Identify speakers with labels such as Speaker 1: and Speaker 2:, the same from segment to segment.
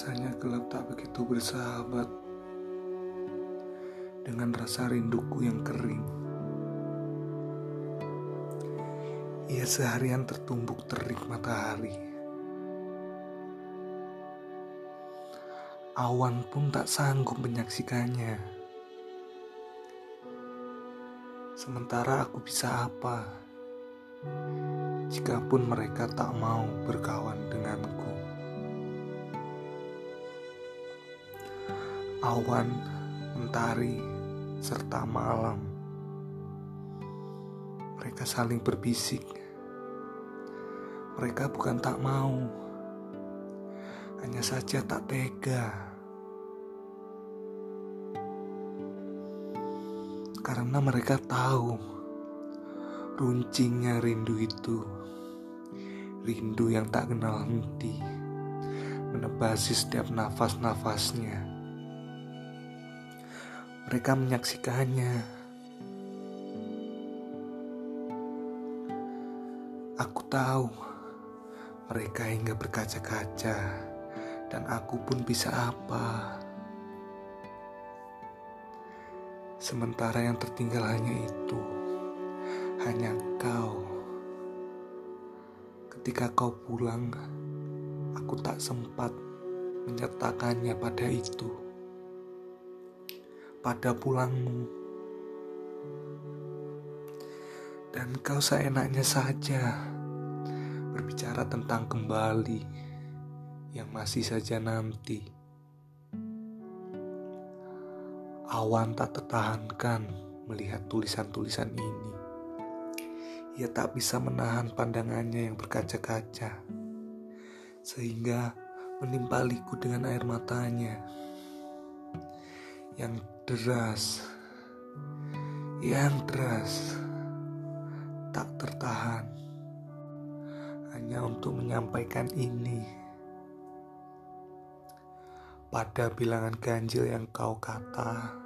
Speaker 1: Rasanya gelap tak begitu bersahabat dengan rasa rinduku yang kering. Ia seharian tertumbuk terik matahari. Awan pun tak sanggup menyaksikannya. Sementara aku bisa apa? Jikapun mereka tak mau berkawan denganku. Awan, mentari, serta malam. Mereka saling berbisik. Mereka bukan tak mau, hanya saja tak tega. Karena mereka tahu runcingnya rindu itu, rindu yang tak kenal henti, menebasi setiap nafas-nafasnya. Mereka menyaksikannya. Aku tahu mereka hingga berkaca-kaca, dan aku pun bisa apa. Sementara yang tertinggal hanya itu, hanya kau. Ketika kau pulang, aku tak sempat menyertakannya pada itu pada pulangmu. Dan kau seenaknya saja berbicara tentang kembali yang masih saja nanti. Awan tak tertahankan melihat tulisan-tulisan ini. Ia tak bisa menahan pandangannya yang berkaca-kaca, sehingga menimpaliku dengan air matanya yang deras, yang deras, tak tertahan hanya untuk menyampaikan ini. Pada bilangan ganjil yang kau kata,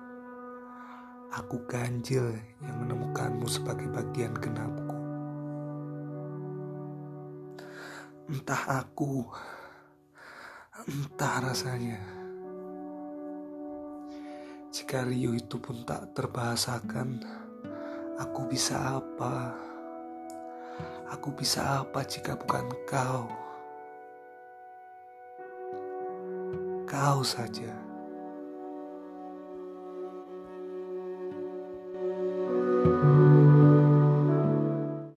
Speaker 1: aku ganjil yang menemukanmu sebagai bagian genapku. Entah aku, entah rasanya. Jika Rio itu pun tak terbahasakan, aku bisa apa? Aku bisa apa jika bukan kau? Kau saja.